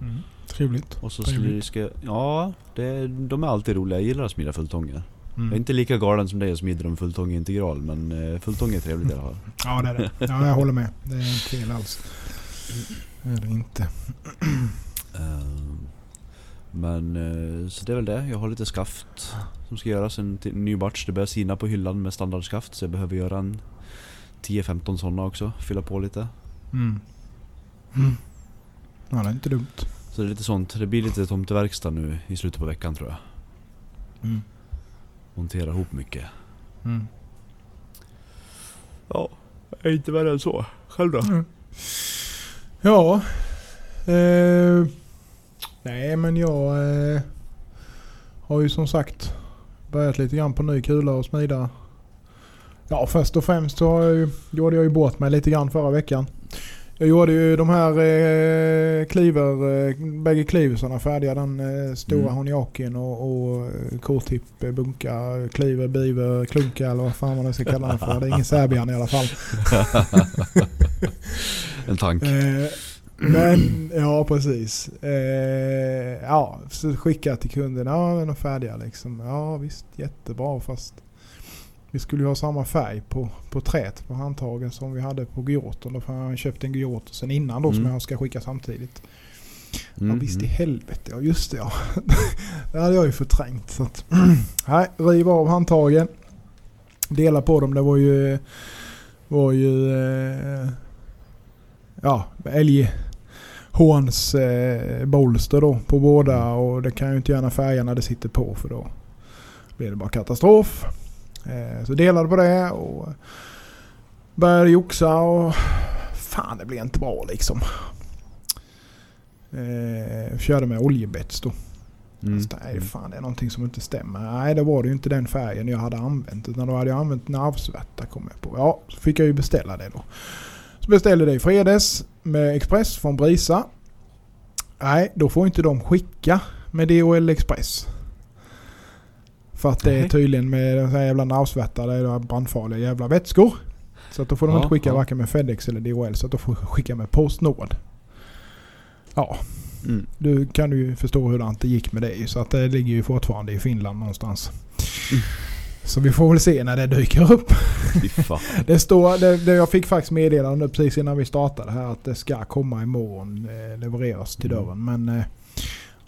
Mm. Trevligt. Och så Trevligt. ska, ja, det, de är alltid roliga. Jag gillar att smida fulltånge. Mm. Jag är inte lika galen som dig och smider om fulltånge integral men eh, fulltånge är trevligt i alla fall. Ja det är det. Ja, jag håller med. Det är inte fel alls. Det är det inte. Ehm, Men eh, så det är väl det. Jag har lite skaft som ska göras. En ny batch. Det börjar sina på hyllan med standardskaft så jag behöver göra en 10-15 sådana också. Fylla på lite. Mm. Mm. Ja, det är inte dumt. Så det är lite sånt. Det blir lite tomteverkstad nu i slutet på veckan tror jag. Mm. Montera ihop mycket. Mm. Ja, är inte värre än så. Själv då? Mm. Ja. Eh, nej men jag eh, har ju som sagt börjat lite grann på ny kula och smida. Ja först och främst så har jag ju, gjorde jag ju bort mig lite grann förra veckan. Jag gjorde ju de här eh, kliver, eh, bägge kliversarna färdiga. Den eh, stora Mm. Honiakin och, och eh, K-tip, eh, bunka, kliver, biver, klunka eller vad fan man nu ska kalla den för. Det är ingen Serbian i alla fall. En tank. Eh, men, ja precis. Eh, ja, så skickade jag till kunden. Ja, den är färdiga liksom. Ja visst, jättebra fast vi skulle ju ha samma färg på, på trät på handtagen som vi hade på Gyorten. Då har jag köpt en Gyort sen innan då som Mm. jag ska skicka samtidigt. Mm, Ja visst i mm. helvete, ja just det ja. det hade jag ju förträngt. Så att, nej, riv av handtagen. Dela på dem. Det var ju... Var ju... Eh, ja, älghorns eh, bolster då på båda. Och det kan ju inte gärna färga när det sitter på för då blir det bara katastrof. Eh, så delade på det och började joxa och fan det blev inte bra liksom. Eh, körde med oljebets då. Mm. Så, nej fan det är någonting som inte stämmer. Nej det var det ju inte den färgen jag hade använt. Utan då hade jag använt nervsvärta kom jag på. Ja, så fick jag ju beställa det då. Så beställde det i fredags med Express från Brisa. Nej, då får inte de skicka med DHL Express. För att det är tydligen med den här jävla nervsvärta, det är brandfarliga jävla vätskor. Så att då får de Ja, inte skicka ja. varken med Fedex eller DHL. Så att de får skicka med Postnord. Ja, Mm. du kan ju förstå hur det gick med det. Så att det ligger ju fortfarande i Finland någonstans. Mm. Så vi får väl se när det dyker upp. Det står, det, det jag fick faktiskt meddelande precis innan vi startade här att det ska komma imorgon. Eh, levereras till Mm. dörren. Men eh,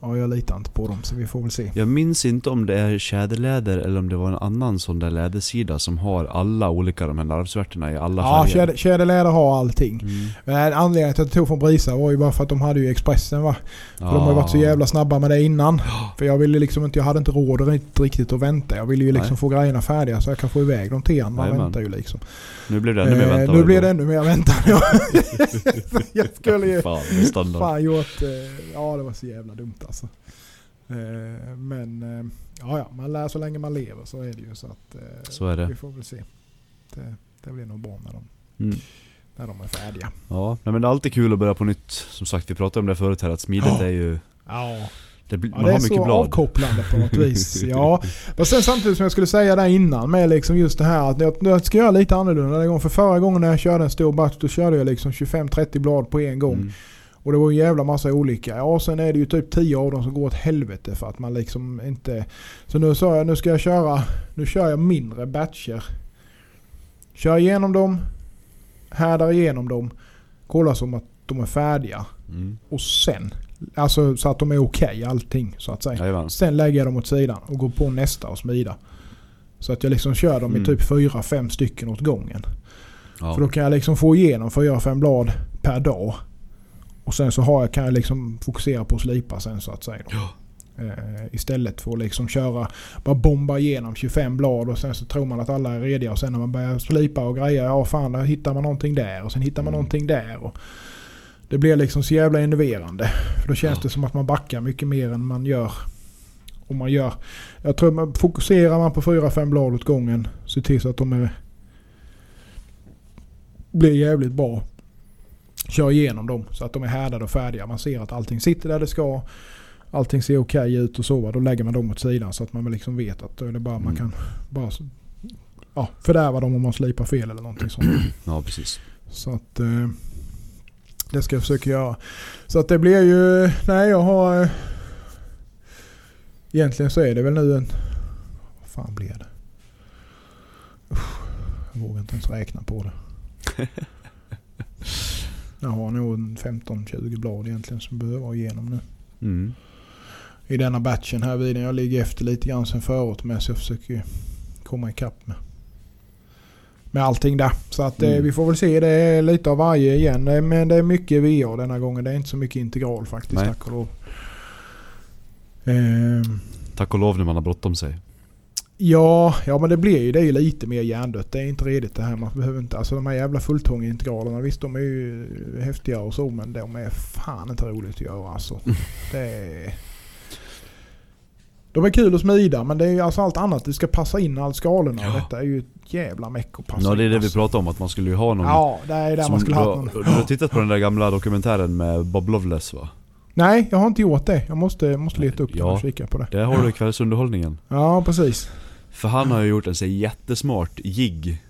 ja, jag litar inte på dem så vi får väl se. Jag minns inte om det är tjäderläder eller om det var en annan sån där lädersida som har alla olika de här larvsvärtorna i alla Ja, färger. Tjäder- Tjäderläder har allting. Mm. Men anledningen till att jag tog från Brisa var ju bara för att de hade ju Expressen va. För de har ju varit så Ah. jävla snabba med det innan. För jag ville liksom inte, jag hade inte råd riktigt, att vänta. Jag ville ju liksom Nej. få grejerna färdiga så jag kan få iväg dem till han. Man väntar ju liksom. Nu blev det ännu mer Eh, väntan. nu blir det ännu mer väntan. Ja. jag skulle ju Fan, fan gjort... eh, Ja det var så jävla dumt alltså. Eh, Men eh, ja, ja, man lär så länge man lever så är det ju så att... eh, Så är det. Vi får väl se. Det, det blir nog bra när de, Mm. när de är färdiga. Ja, nej, men det är alltid kul att börja på nytt. Som sagt, vi pratade om det förut här att smidet Ja. är ju... Ja. Det, blir- Ja, det är så blad. avkopplande på något vis. Ja. Och sen samtidigt som jag skulle säga där innan med liksom just det här att jag, jag ska göra lite annorlunda den gången. För förra gången när jag körde en stor batch då körde jag liksom 25-30 blad på en gång. Mm. Och det var en jävla massa olika. Ja sen är det ju typ 10 av dem som går åt helvete för att man liksom inte... Så nu sa jag nu ska jag köra, nu kör jag mindre batcher. Kör igenom dem, härdar igenom dem, kollar som att de är färdiga. Mm. Och sen, alltså så att de är okej allting så att säga. Jajamän. Sen lägger jag dem åt sidan och går på nästa och smida. Så att jag liksom kör dem Mm. i typ 4-5 stycken åt gången. Ja. För då kan jag liksom få igenom 4-5 blad per dag. Och sen så har jag, kan jag liksom fokusera på att slipa sen så att säga. Då. Eh, istället för att liksom köra, bara bomba igenom 25 blad och sen så tror man att alla är rediga och sen när man börjar slipa och greja, ja fan där hittar man någonting där och sen hittar man Mm. någonting där. Och det blir liksom så jävla enerverande. För då känns Ja. det som att man backar mycket mer än man gör. Om man gör, jag tror man fokuserar man på 4-5 blad åt gången, se till så att de är, blir jävligt bra. Kör igenom dem så att de är härdade och färdiga. Man ser att allting sitter där det ska. Allting ser okej ut och så. Då lägger man dem åt sidan så att man liksom vet att det bara man Mm. kan bara ja, fördärva dem om man slipar fel eller någonting sånt. Ja, precis. Så att eh, det ska jag försöka göra. Så att det blir ju, nej jag har eh, Egentligen så är det väl nu en, vad fan blir det? Usch, jag vågar inte ens räkna på det. Jag har nog en 15-20 blad egentligen som behöver vara igenom nu. Mm. I denna batchen här vid Jag ligger efter lite grann sen förut med så jag försöker komma ikapp med. Med allting där. Så att eh, Mm. vi får väl se. Det är lite av varje igen. Eh, Men det är mycket VA denna gången. Det är inte så mycket integral faktiskt. Nej. Tack och lov. Ehm, Tack och lov när man har bråttom sig. Ja, ja men det blir ju, det är ju lite mer hjärndött. Det är inte redigt det här. Man behöver inte, alltså de här jävla fulltånga integralerna. Visst de är ju häftiga och så men de är fan inte roligt att göra alltså. Det är... De är kul att smida men det är ju alltså allt annat. Det ska passa in allt skalorna Ja. detta är ju ett jävla meck att passa Ja, det är in, det vi alltså. pratade om, att man skulle ju ha någon... Ja, det är där man skulle du, ha någon. du har tittat på den där gamla dokumentären med Bob Loveless va? Nej, jag har inte gjort det. Jag måste, måste leta upp den Ja. och kika på det. Där har du kvällsunderhållningen. Ja, precis. För han har ju gjort en så jättesmart jigg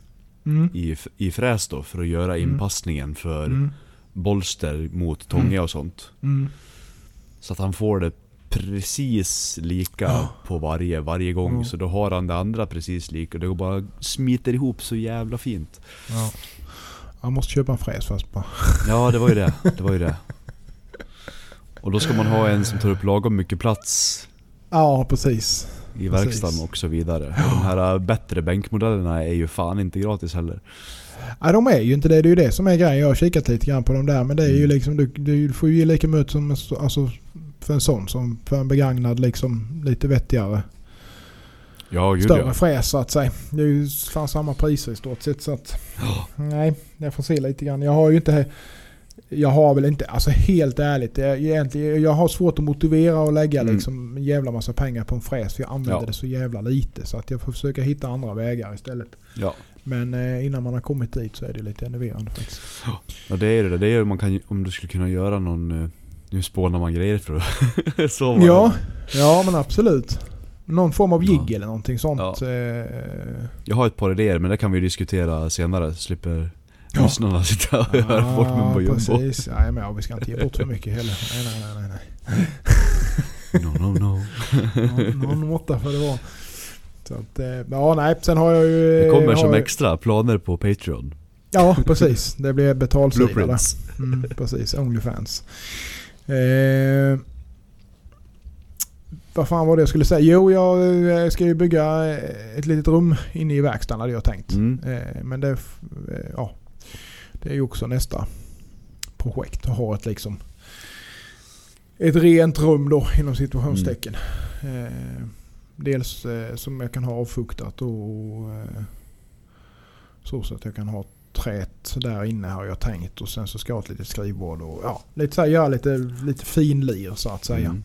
Mm. i, i fräs då för att göra Mm. inpassningen för Mm. bolster mot tånga och sånt. Mm. Så att han får det precis lika Ja. på varje, varje gång. Ja. Så då har han det andra precis lika. Det går bara smiter ihop så jävla fint. Ja. Jag måste köpa en fräs först bara. Ja, det var ju det. Det var ju det. Och då ska man ha en som tar upp lagom mycket plats Ja, precis. I Precis. verkstaden och så vidare. Och de här äh, bättre bänkmodellerna är ju fan inte gratis heller. Nej, de är ju inte det. Det är ju det som är grejen. Jag har kikat lite grann på dem där. Men det är ju Mm. liksom, du, du får ju ge lika mycket som alltså, för en sån som för en begagnad liksom lite vettigare. Ja, gud större ja. fräs så att säga. Det är ju fan samma priser i stort sett. Så att, nej, jag får se lite grann. Jag har ju inte... Jag har väl inte, alltså helt ärligt, jag, egentligen, jag har svårt att motivera och lägga Mm. liksom en jävla massa pengar på en fräs. För jag använder Ja. det så jävla lite. Så att jag får försöka hitta andra vägar istället. Ja. Men eh, innan man har kommit dit så är det lite enerverande faktiskt. ja, det är det. Det är man kan, om du skulle kunna göra någon... eh, Nu spånar man grejer för att sova. Ja, ja men absolut. Någon form av jigg Ja. eller någonting sånt. Ja. Eh, Jag har ett par idéer men det kan vi diskutera senare. Slipper Ja. lyssnarna sitta och höra bort mig på jumbo. precis. Nej, men ja, vi ska inte ge bort för mycket heller. Nej, nej, nej. nej, No, no, no. Någon, måtta får det vara. Så att, eh, ja, nej. Sen har jag ju... Det kommer har som extra planer på Patreon. Ja, precis. Det blir betalsida. Blueprints. Mm, precis, Onlyfans. Eh, vad fan var det jag skulle säga? Jo, jag eh, ska ju bygga eh, ett litet rum inne i verkstaden hade jag tänkt. Mm. Eh, men det, eh, ja, det är ju också nästa projekt att ha ett liksom ett rent rum då inom situationstecken. Eh, dels eh, som jag kan ha avfuktat och eh, så, så att jag kan ha träet där inne har jag tänkt och sen så ska jag ha ett litet skrivbord och ja, lite så här, göra lite, lite finlir så att säga.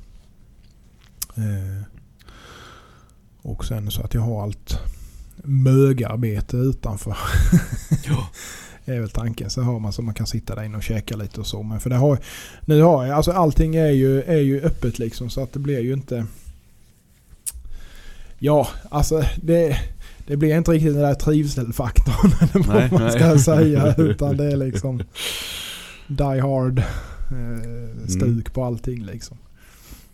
Mm. Eh, och sen så att jag har allt mögarbete utanför. Ja. är väl tanken. Så har man så man kan sitta där inne och käka lite och så. Men för det har, nu har jag, alltså allting är ju, är ju öppet liksom så att det blir ju inte... Ja, alltså det, det blir inte riktigt den där trivselfaktorn eller vad Nej, man nej. ska säga. Utan det är liksom die hard eh, stuk Mm. på allting liksom.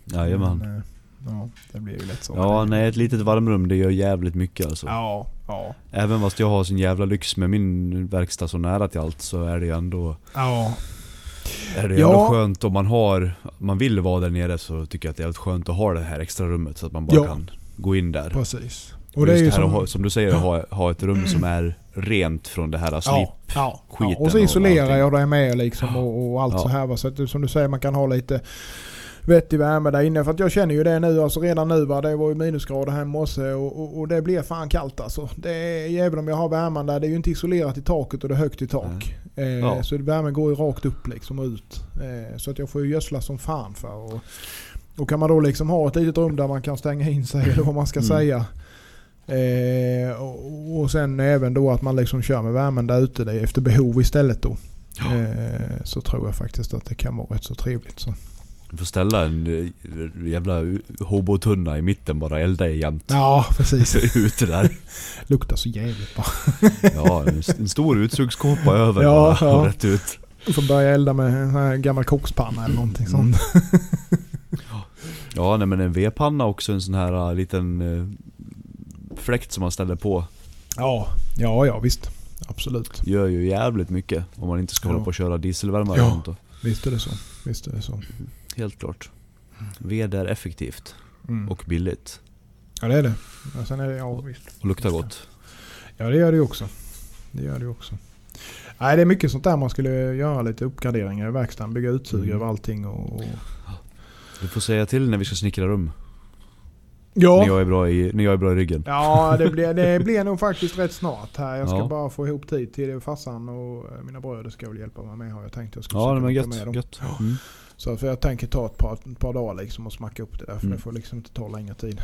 Jajamän. Men, eh, ja, det blir ju lätt så. Ja, nej ett litet varmrum det gör jävligt mycket alltså. Ja, ja. Även fast jag har sån jävla lyx med min verkstad så nära till allt så är det ju ändå, Ja, är det ju Ja. ändå skönt om man har, man vill vara där nere så tycker jag att det är helt skönt att ha det här extra rummet så att man bara Ja. kan gå in där. precis. Och Och det är ju som... ha, som du säger, ha, ha ett rum som är rent från det här slip. Ja, ja. Och så och isolerar allting. jag det med liksom och, och allt Ja. så här. Så att som du säger, man kan ha lite vettig värme där inne. För att jag känner ju det nu, alltså redan nu va. Det var ju minusgrader här i morse och, och, och det blir fan kallt alltså. Det är, även om jag har värmen där, det är ju inte isolerat i taket och det är högt i tak. Eh, Ja. Så värmen går ju rakt upp liksom och ut. Eh, så att jag får ju gödsla som fan för. Och, och kan man då liksom ha ett litet rum där man kan stänga in sig eller vad man ska Mm. säga. Eh, och, och sen även då att man liksom kör med värmen där ute efter behov istället då. Ja. Eh, så tror jag faktiskt att det kan vara rätt så trevligt. Så. Du får ställa en eh, jävla hobotunna i mitten bara, elda i jämt. Ja, precis. Ute där. Luktar så jävligt bara. Ja, en, stor utsugskåpa över Ja, bara, ja. rätt ut. Du får börja elda med en här gammal kokspanna eller någonting Mm. sånt. Ja, nej men en vedpanna också, en sån här uh, liten uh, fläkt som man ställer på. Ja, ja, ja visst. Absolut. Gör ju jävligt mycket om man inte ska hålla Ja. på och köra dieselvärmare Ja. och sånt. Visst är det så. Visst är det så. Helt klart. Ved är effektivt Mm. och billigt. Ja, det är det. Ja, sen är det, ja visst. Och luktar gott. Ja, det gör det ju också. Det gör det också. Nej, det är mycket sånt där man skulle göra lite uppgraderingar i verkstaden. Bygga utsug Mm. över allting och... och... Du får säga till när vi ska snickra rum. Ja. När, jag är bra i, när jag är bra i ryggen. Ja, det blir, det blir nog faktiskt rätt snart här. Jag ska Ja. bara få ihop tid till det. Farsan och eh, mina bröder ska väl hjälpa mig med har jag tänkt. Jag ska Ja, men gött. med dem. gött. Mm. Så för jag tänker ta ett par, ett par dagar liksom och smacka upp det där. För Mm. det får liksom inte ta längre tid.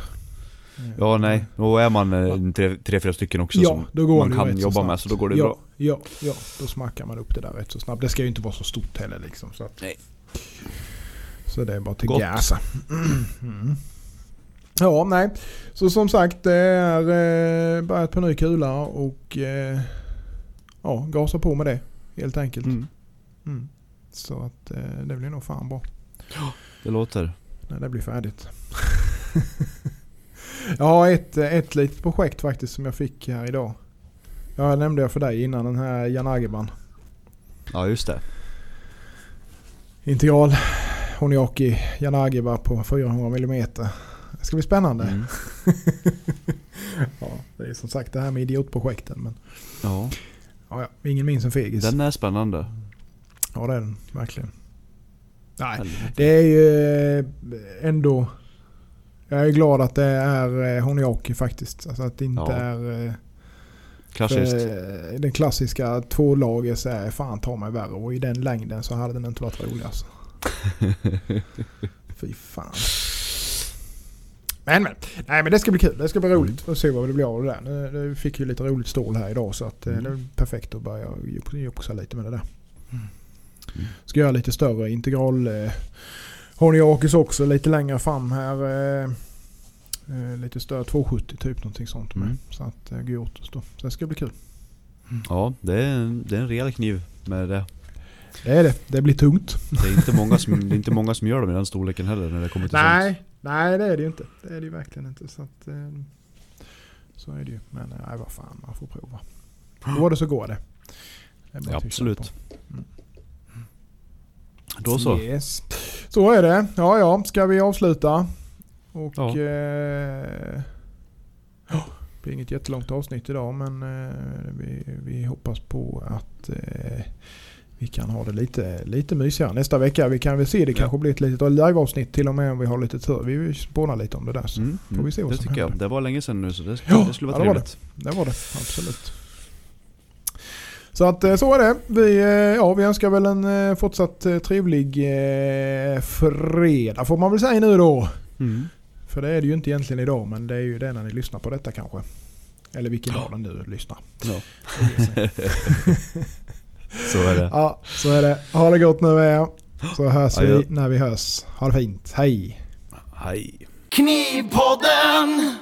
Ja, nej. Då är man eh, tre, tre, fyra stycken också Ja, som då går man kan jobba med, så då går det ja, bra. Ja, ja, då smackar man upp det där rätt så snabbt. Det ska ju inte vara så stort heller liksom. Så, att, Nej. så det är bara till Gott. gasa. Mm. Ja, nej. Så som sagt, det är eh, börjat på ny kula och eh, ja, gasa på med det helt enkelt. Mm. Mm. Så att eh, det blir nog fan bra Det låter. när det blir färdigt. jag har ett, ett litet projekt faktiskt som jag fick här idag. Ja, nämnde jag för dig innan den här Jan Agerman. Ja, just det. Integral Honiaki Janagiba på 400 mm. Det ska bli spännande. Mm. Ja, det är som sagt det här med idiotprojekten. Men Ja, ja, ja, ingen minns en fegis. den är spännande. Ja det är den verkligen. Nej, det är ju eh, ändå... Jag är glad att det är eh, Honiaki faktiskt. Alltså att det inte Ja. är... eh, Klassiskt. eh, Den klassiska tvålagers är fan ta mig värre. Och i den längden så hade den inte varit rolig alltså. Fy fan. Men men. Nej men det ska bli kul. Det ska bli roligt. Får se vad det blir av det där. Nu, nu fick ju lite roligt stål här idag så att eh, Mm. det är perfekt att börja jox- joxa lite med det där. Mm. Ska göra lite större integral. Eh, Honiakis också lite längre fram här. Eh, eh, lite större 270 typ någonting sånt med. Mm. Så att eh, oss då. Så det ska bli kul. Ja, det är, en, det är en rejäl kniv med det. Det är det. Det blir tungt. Det är inte många som, det är inte många som gör dem i den storleken heller när det kommer till sånt. Nej, nej det är det ju inte. Det är det ju verkligen inte. Så, att, eh, så är det ju. Men nej, vad fan, man får prova. Går det så går det. det Ja, absolut. på. Då så. Yes. Så är det. Ja, ja. Ska vi avsluta? Och... Ja. Eh, ja, det blir inget jättelångt avsnitt idag men eh, vi, vi hoppas på att eh, vi kan ha det lite, lite mysigare nästa vecka. Vi kan väl se det Ja. kanske blir ett litet liveavsnitt till och med om vi har lite tur. Vi vill spåna lite om det där. Så. Mm, Får vi se vad det som tycker jag. händer. Det var länge sedan nu så det, Ja, det skulle vara ja, det var trevligt. Det var det, absolut. Så att eh, så är det. Vi, eh, ja, vi önskar väl en eh, fortsatt trevlig fredag får man väl säga nu då. Mm. För det är det ju inte egentligen idag men det är ju det när ni lyssnar på detta kanske. Eller vilken dag den nu lyssnar. Ja. Så är det. ja, så är det. Ha det gott nu er. Så hörs Adjö. vi när vi hörs. Ha det fint. Hej! Hej. Knivpodden!